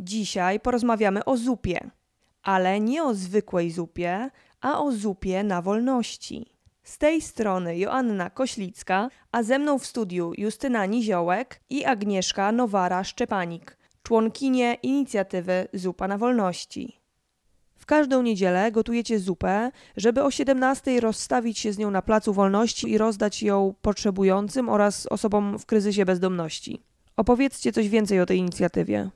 Dzisiaj porozmawiamy o zupie, ale nie o zwykłej zupie, a o zupie na wolności. Z tej strony Joanna Koślicka, a ze mną w studiu Justyna Niziołek i Agnieszka Nowara-Szczepanik, członkinie inicjatywy Zupa na Wolności. W każdą niedzielę gotujecie zupę, żeby o 17 rozstawić się z nią na Placu Wolności i rozdać ją potrzebującym oraz osobom w kryzysie bezdomności. Opowiedzcie coś więcej o tej inicjatywie.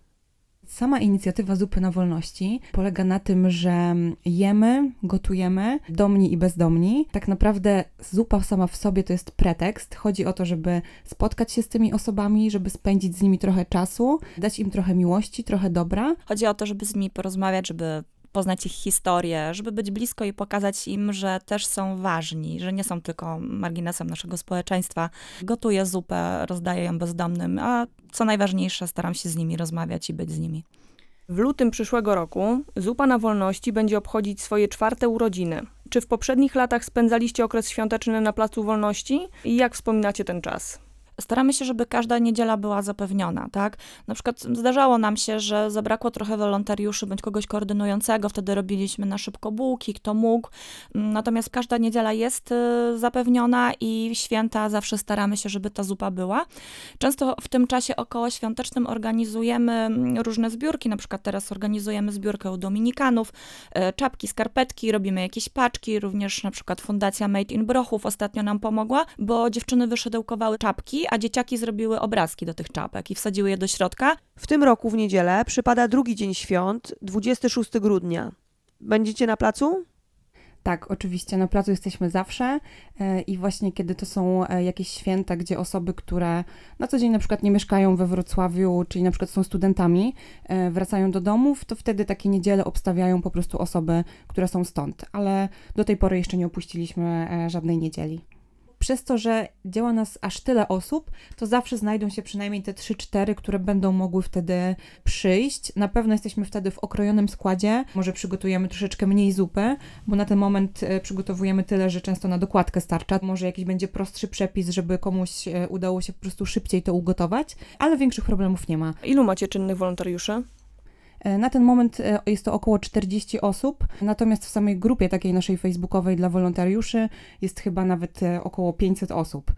Sama inicjatywa Zupy na Wolności polega na tym, że jemy, gotujemy, domni i bezdomni. Tak naprawdę zupa sama w sobie to jest pretekst. Chodzi o to, żeby spotkać się z tymi osobami, żeby spędzić z nimi trochę czasu, dać im trochę miłości, trochę dobra. Chodzi o to, żeby z nimi porozmawiać, żeby poznać ich historię, żeby być blisko i pokazać im, że też są ważni, że nie są tylko marginesem naszego społeczeństwa. Gotuję zupę, rozdaję ją bezdomnym, a co najważniejsze, staram się z nimi rozmawiać i być z nimi. W lutym przyszłego roku Zupa na Wolności będzie obchodzić swoje czwarte urodziny. Czy w poprzednich latach spędzaliście okres świąteczny na Placu Wolności i jak wspominacie ten czas? Staramy się, żeby każda niedziela była zapewniona, tak? Na przykład zdarzało nam się, że zabrakło trochę wolontariuszy bądź kogoś koordynującego, wtedy robiliśmy na szybko bułki, kto mógł. Natomiast każda niedziela jest y, zapewniona i święta zawsze staramy się, żeby ta zupa była. Często w tym czasie około świątecznym organizujemy mm, różne zbiórki, na przykład teraz organizujemy zbiórkę u Dominikanów, y, czapki, skarpetki, robimy jakieś paczki, również na przykład Fundacja Made in Brochów ostatnio nam pomogła, bo dziewczyny wyszydełkowały czapki a dzieciaki zrobiły obrazki do tych czapek i wsadziły je do środka. W tym roku w niedzielę przypada drugi dzień świąt, 26 grudnia. Będziecie na placu? Tak, oczywiście, na placu jesteśmy zawsze e, i właśnie kiedy to są e, jakieś święta, gdzie osoby, które na co dzień na przykład nie mieszkają we Wrocławiu, czyli na przykład są studentami, e, wracają do domów, to wtedy takie niedziele obstawiają po prostu osoby, które są stąd, ale do tej pory jeszcze nie opuściliśmy żadnej niedzieli przez to, że działa nas aż tyle osób, to zawsze znajdą się przynajmniej te 3-4, które będą mogły wtedy przyjść. Na pewno jesteśmy wtedy w okrojonym składzie, może przygotujemy troszeczkę mniej zupy, bo na ten moment e, przygotowujemy tyle, że często na dokładkę starcza. Może jakiś będzie prostszy przepis, żeby komuś e, udało się po prostu szybciej to ugotować, ale większych problemów nie ma. Ilu macie czynnych wolontariuszy? E, na ten moment e, jest to około 40 osób, natomiast w samej grupie takiej naszej facebookowej dla wolontariuszy jest chyba nawet e, około 500 osób.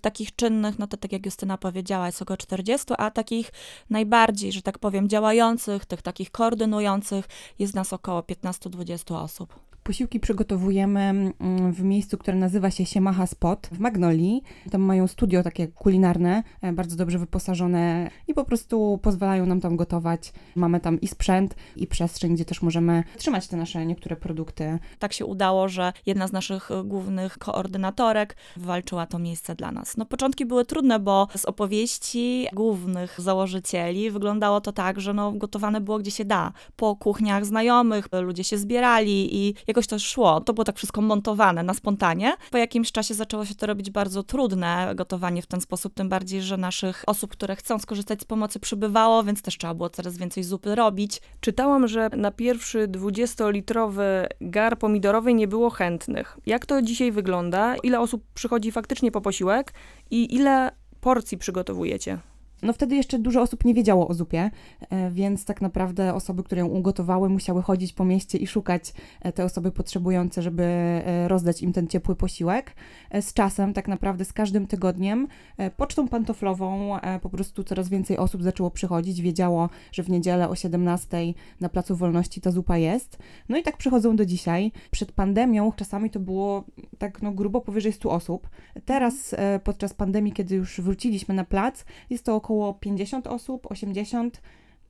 Takich czynnych, no to tak jak Justyna powiedziała, jest około 40, a takich najbardziej, że tak powiem, działających, tych takich koordynujących jest nas około 15-20 osób. Posiłki przygotowujemy mm, w miejscu, które nazywa się Siemacha Spot w Magnolii. Tam mają studio takie kulinarne, e, bardzo dobrze wyposażone i po prostu pozwalają nam tam gotować. Mamy tam i sprzęt, i przestrzeń, gdzie też możemy trzymać te nasze niektóre produkty. Tak się udało, że jedna z naszych głównych koordynatorek walczyła to miejsce dla nas. No początki były trudne, bo z opowieści głównych założycieli wyglądało to tak, że no gotowane było gdzie się da. Po kuchniach znajomych, ludzie się zbierali i jakoś to szło. To było tak wszystko montowane na spontanie. Po jakimś czasie zaczęło się to robić bardzo trudne, gotowanie w ten sposób, tym bardziej, że naszych osób, które chcą skorzystać z pomocy przybywało, więc też trzeba było coraz więcej zupy robić. Czytałam, że na pierwszy 20-litrowy gar pomidorowy nie było chętnych. Jak to dzisiaj wygląda? Ile osób przychodzi faktycznie po posiłek i ile porcji przygotowujecie? No wtedy jeszcze dużo osób nie wiedziało o zupie, e, więc tak naprawdę osoby, które ją ugotowały, musiały chodzić po mieście i szukać e, te osoby potrzebujące, żeby e, rozdać im ten ciepły posiłek. Z czasem, tak naprawdę z każdym tygodniem, pocztą pantoflową po prostu coraz więcej osób zaczęło przychodzić, wiedziało, że w niedzielę o 17 na Placu Wolności ta zupa jest. No i tak przychodzą do dzisiaj. Przed pandemią czasami to było tak no grubo powyżej 100 osób. Teraz podczas pandemii, kiedy już wróciliśmy na plac, jest to około około 50 osób, 80,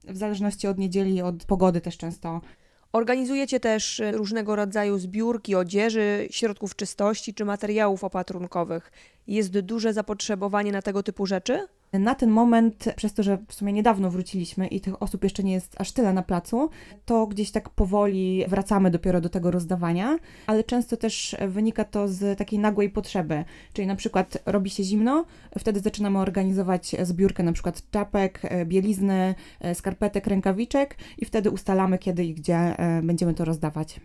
w zależności od niedzieli, od pogody też często. Organizujecie też e, różnego rodzaju zbiórki odzieży, środków czystości czy materiałów opatrunkowych. Jest duże zapotrzebowanie na tego typu rzeczy? Na ten moment, przez to, że w sumie niedawno wróciliśmy i tych osób jeszcze nie jest aż tyle na placu, to gdzieś tak powoli wracamy dopiero do tego rozdawania, ale często też wynika to z takiej nagłej potrzeby. Czyli na przykład robi się zimno, wtedy zaczynamy organizować zbiórkę na przykład czapek, e, bielizny, e, skarpetek, rękawiczek i wtedy ustalamy kiedy i gdzie e, będziemy to rozdawać.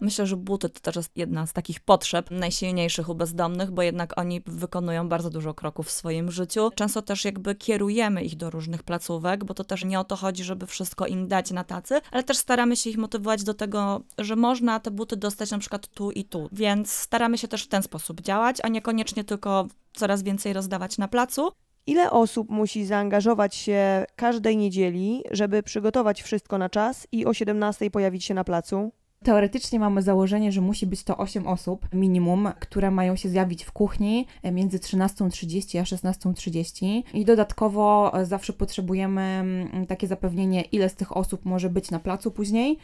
Myślę, że buty to też jest jedna z takich potrzeb najsilniejszych u bezdomnych, bo jednak oni wykonują bardzo dużo kroków w swoim życiu. Często też jakby kierujemy ich do różnych placówek, bo to też nie o to chodzi, żeby wszystko im dać na tacy, ale też staramy się ich motywować do tego, że można te buty dostać na przykład tu i tu. Więc staramy się też w ten sposób działać, a niekoniecznie tylko coraz więcej rozdawać na placu. Ile osób musi zaangażować się każdej niedzieli, żeby przygotować wszystko na czas i o 17 pojawić się na placu? Teoretycznie mamy założenie, że musi być to 8 osób minimum, które mają się zjawić w kuchni między 13.30 a 16.30 i dodatkowo e, zawsze potrzebujemy mm, takie zapewnienie, ile z tych osób może być na placu później.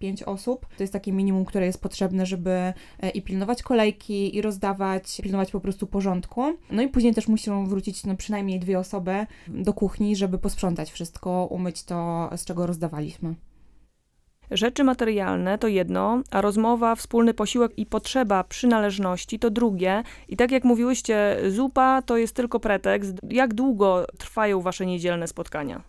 4-5 osób to jest takie minimum, które jest potrzebne, żeby e, i pilnować kolejki, i rozdawać, pilnować po prostu porządku. No i później też muszą wrócić no, przynajmniej dwie osoby do kuchni, żeby posprzątać wszystko, umyć to, z czego rozdawaliśmy. Rzeczy materialne to jedno, a rozmowa, wspólny posiłek i potrzeba przynależności to drugie. I tak jak mówiłyście, zupa to jest tylko pretekst. Jak długo trwają wasze niedzielne spotkania?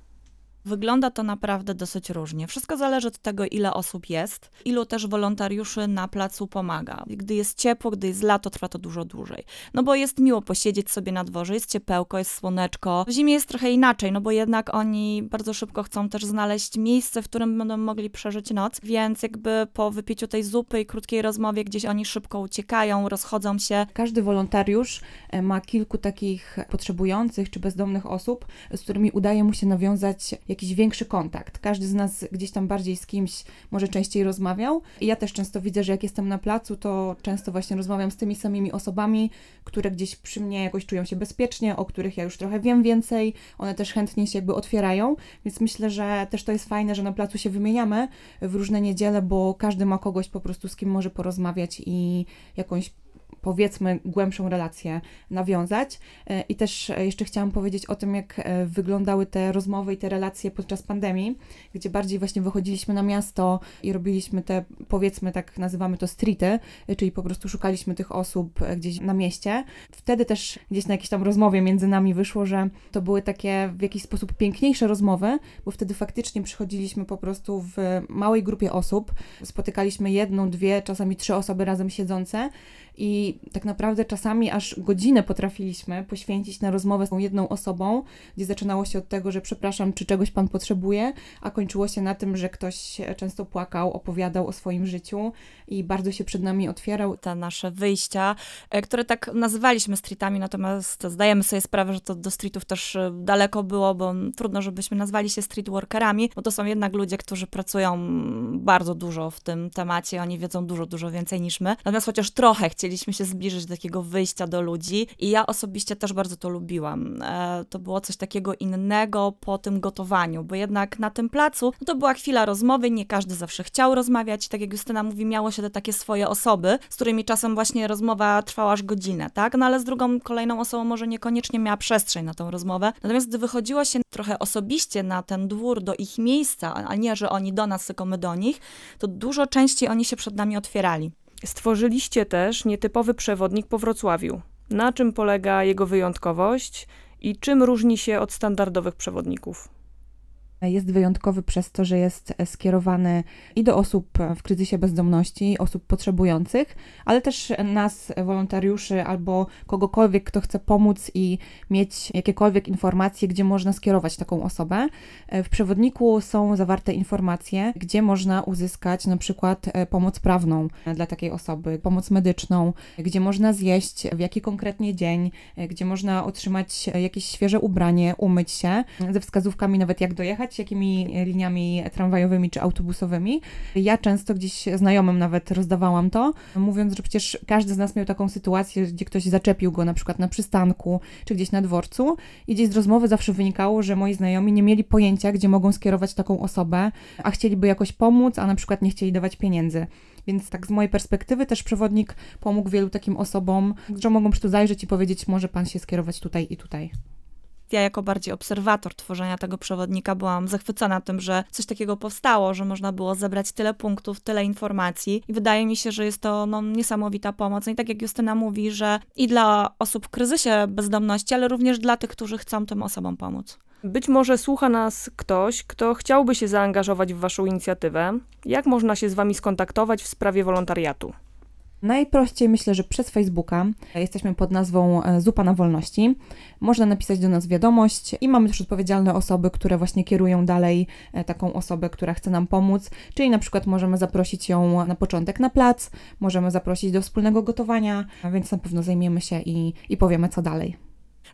Wygląda to naprawdę dosyć różnie. Wszystko zależy od tego, ile osób jest, ilu też wolontariuszy na placu pomaga. Gdy jest ciepło, gdy jest lato, trwa to dużo dłużej. No bo jest miło posiedzieć sobie na dworze, jest ciepełko, jest słoneczko. W zimie jest trochę inaczej, no bo jednak oni bardzo szybko chcą też znaleźć miejsce, w którym będą mogli przeżyć noc, więc jakby po wypiciu tej zupy i krótkiej rozmowie gdzieś oni szybko uciekają, rozchodzą się. Każdy wolontariusz e, ma kilku takich potrzebujących czy bezdomnych osób, z którymi udaje mu się nawiązać jakiś większy kontakt. Każdy z nas gdzieś tam bardziej z kimś może częściej rozmawiał. I ja też często widzę, że jak jestem na placu, to często właśnie rozmawiam z tymi samymi osobami, które gdzieś przy mnie jakoś czują się bezpiecznie, o których ja już trochę wiem więcej. One też chętnie się jakby otwierają, więc myślę, że też to jest fajne, że na placu się wymieniamy w różne niedziele, bo każdy ma kogoś po prostu z kim może porozmawiać i jakąś powiedzmy głębszą relację nawiązać. E, I też e, jeszcze chciałam powiedzieć o tym, jak e, wyglądały te rozmowy i te relacje podczas pandemii, gdzie bardziej właśnie wychodziliśmy na miasto i robiliśmy te, powiedzmy tak nazywamy to streety, czyli po prostu szukaliśmy tych osób gdzieś na mieście. Wtedy też gdzieś na jakiejś tam rozmowie między nami wyszło, że to były takie w jakiś sposób piękniejsze rozmowy, bo wtedy faktycznie przychodziliśmy po prostu w małej grupie osób, spotykaliśmy jedną, dwie, czasami trzy osoby razem siedzące i tak naprawdę czasami aż godzinę potrafiliśmy poświęcić na rozmowę z tą jedną osobą, gdzie zaczynało się od tego, że przepraszam, czy czegoś pan potrzebuje, a kończyło się na tym, że ktoś często płakał, opowiadał o swoim życiu i bardzo się przed nami otwierał. Te nasze wyjścia, e, które tak nazywaliśmy streetami, natomiast zdajemy sobie sprawę, że to do streetów też e, daleko było, bo trudno, żebyśmy nazwali się streetworkerami, bo to są jednak ludzie, którzy pracują bardzo dużo w tym temacie, oni wiedzą dużo, dużo więcej niż my. Natomiast chociaż trochę chcieli chcieliśmy się zbliżyć do takiego wyjścia do ludzi i ja osobiście też bardzo to lubiłam. E, to było coś takiego innego po tym gotowaniu, bo jednak na tym placu no to była chwila rozmowy, nie każdy zawsze chciał rozmawiać, tak jak Justyna mówi, miało się te takie swoje osoby, z którymi czasem właśnie rozmowa trwała aż godzinę, tak? No ale z drugą, kolejną osobą może niekoniecznie miała przestrzeń na tą rozmowę. Natomiast gdy wychodziło się trochę osobiście na ten dwór, do ich miejsca, a nie, że oni do nas, tylko my do nich, to dużo częściej oni się przed nami otwierali. Stworzyliście też nietypowy przewodnik po Wrocławiu. Na czym polega jego wyjątkowość i czym różni się od standardowych przewodników? Jest wyjątkowy przez to, że jest skierowany i do osób w kryzysie bezdomności, osób potrzebujących, ale też nas, wolontariuszy albo kogokolwiek, kto chce pomóc i mieć jakiekolwiek informacje, gdzie można skierować taką osobę. W przewodniku są zawarte informacje, gdzie można uzyskać na przykład e, pomoc prawną dla takiej osoby, pomoc medyczną, gdzie można zjeść, w jaki konkretnie dzień, e, gdzie można otrzymać jakieś świeże ubranie, umyć się, ze wskazówkami nawet jak dojechać jakimi liniami tramwajowymi czy autobusowymi. Ja często gdzieś znajomym nawet rozdawałam to, mówiąc, że przecież każdy z nas miał taką sytuację, gdzie ktoś zaczepił go na przykład na przystanku czy gdzieś na dworcu i gdzieś z rozmowy zawsze wynikało, że moi znajomi nie mieli pojęcia, gdzie mogą skierować taką osobę, a chcieliby jakoś pomóc, a na przykład nie chcieli dawać pieniędzy. Więc tak z mojej perspektywy też przewodnik pomógł wielu takim osobom, że mogą przy tu zajrzeć i powiedzieć, może pan się skierować tutaj i tutaj ja jako bardziej obserwator tworzenia tego przewodnika byłam zachwycona tym, że coś takiego powstało, że można było zebrać tyle punktów, tyle informacji i wydaje mi się, że jest to no, niesamowita pomoc. No I tak jak Justyna mówi, że i dla osób w kryzysie bezdomności, ale również dla tych, którzy chcą tym osobom pomóc. Być może słucha nas ktoś, kto chciałby się zaangażować w Waszą inicjatywę. Jak można się z Wami skontaktować w sprawie wolontariatu? Najprościej myślę, że przez Facebooka. Jesteśmy pod nazwą e, Zupa na Wolności. Można napisać do nas wiadomość i mamy też odpowiedzialne osoby, które właśnie kierują dalej e, taką osobę, która chce nam pomóc. Czyli na przykład możemy zaprosić ją na początek na plac, możemy zaprosić do wspólnego gotowania, więc na pewno zajmiemy się i, i powiemy co dalej.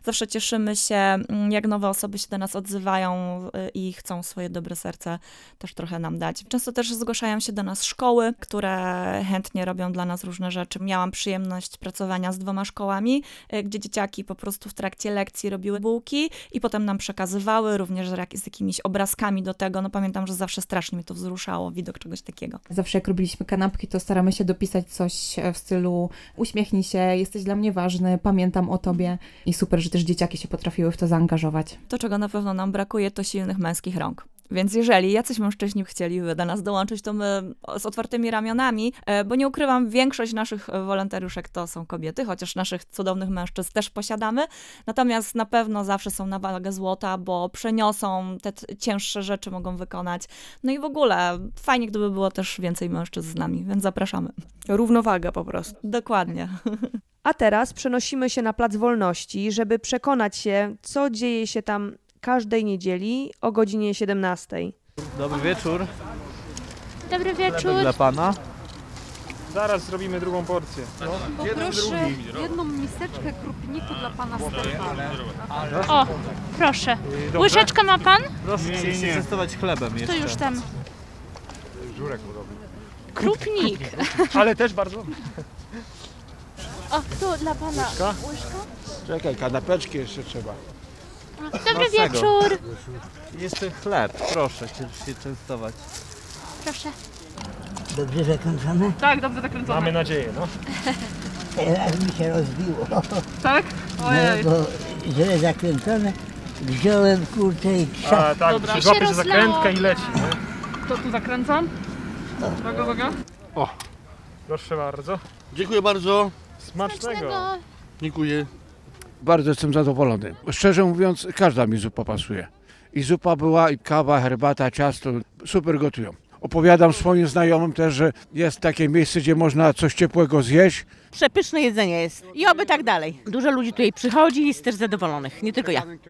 Zawsze cieszymy się, mm, jak nowe osoby się do nas odzywają y, i chcą swoje dobre serce też trochę nam dać. Często też zgłaszają się do nas szkoły, które chętnie robią dla nas różne rzeczy. Miałam przyjemność pracowania z dwoma szkołami, y, gdzie dzieciaki po prostu w trakcie lekcji robiły bułki i potem nam przekazywały, również z jak- z jakimiś obrazkami do tego. No pamiętam, że zawsze strasznie mnie to wzruszało, widok czegoś takiego. Zawsze jak robiliśmy kanapki, to staramy się dopisać coś e, w stylu uśmiechnij się, jesteś dla mnie ważny, pamiętam o tobie. I super, że też dzieciaki się potrafiły w to zaangażować. To, czego na pewno nam brakuje, to silnych męskich rąk. Więc jeżeli jacyś mężczyźni chcieliby do nas dołączyć, to my z otwartymi ramionami, e, bo nie ukrywam, większość naszych e, wolontariuszek to są kobiety, chociaż naszych cudownych mężczyzn też posiadamy. Natomiast na pewno zawsze są na wagę złota, bo przeniosą te cięższe rzeczy, mogą wykonać. No i w ogóle fajnie, gdyby było też więcej mężczyzn z nami, więc zapraszamy. Równowaga po prostu. Dokładnie. A teraz przenosimy się na Plac Wolności, żeby przekonać się, co dzieje się tam każdej niedzieli o godzinie 17. Dobry wieczór. Dobry wieczór. dla pana. Zaraz zrobimy drugą porcję. Poproszę jedną miseczkę krupniku dla pana Stefana. O, proszę. Łyżeczkę ma pan? Proszę Nie, nie, nie. testować chlebem To jeszcze. już tam. Żurek robi. Krupnik. Ale też bardzo. O, tu dla pana Łyżka? łyżka. Czekaj, kanapeczki jeszcze trzeba. Dobry wieczór. Jeszcze chleb, proszę się, się częstować. Proszę. Dobrze zakręcone? Mamy nadzieję, no. Teraz mi się rozbiło. Tak? No, Ojej. bo źle zakręcone. Wziąłem kurczę i krzak. A tak, Dobra. się I złapie się za zakrętkę i leci. No. To tu zakręcam. Uwaga, uwaga. Proszę bardzo. Dziękuję bardzo. Smacznego. Smacznego. Dziękuję. Bardzo jestem zadowolony. Szczerze mówiąc, każda mi zupa pasuje. I zupa była, i kawa, herbata, ciasto. Super gotują. Opowiadam swoim znajomym też, że jest takie miejsce, gdzie można coś ciepłego zjeść. Przepyszne jedzenie jest i oby tak dalej. Dużo ludzi tutaj przychodzi i jest też zadowolonych, nie tylko ja.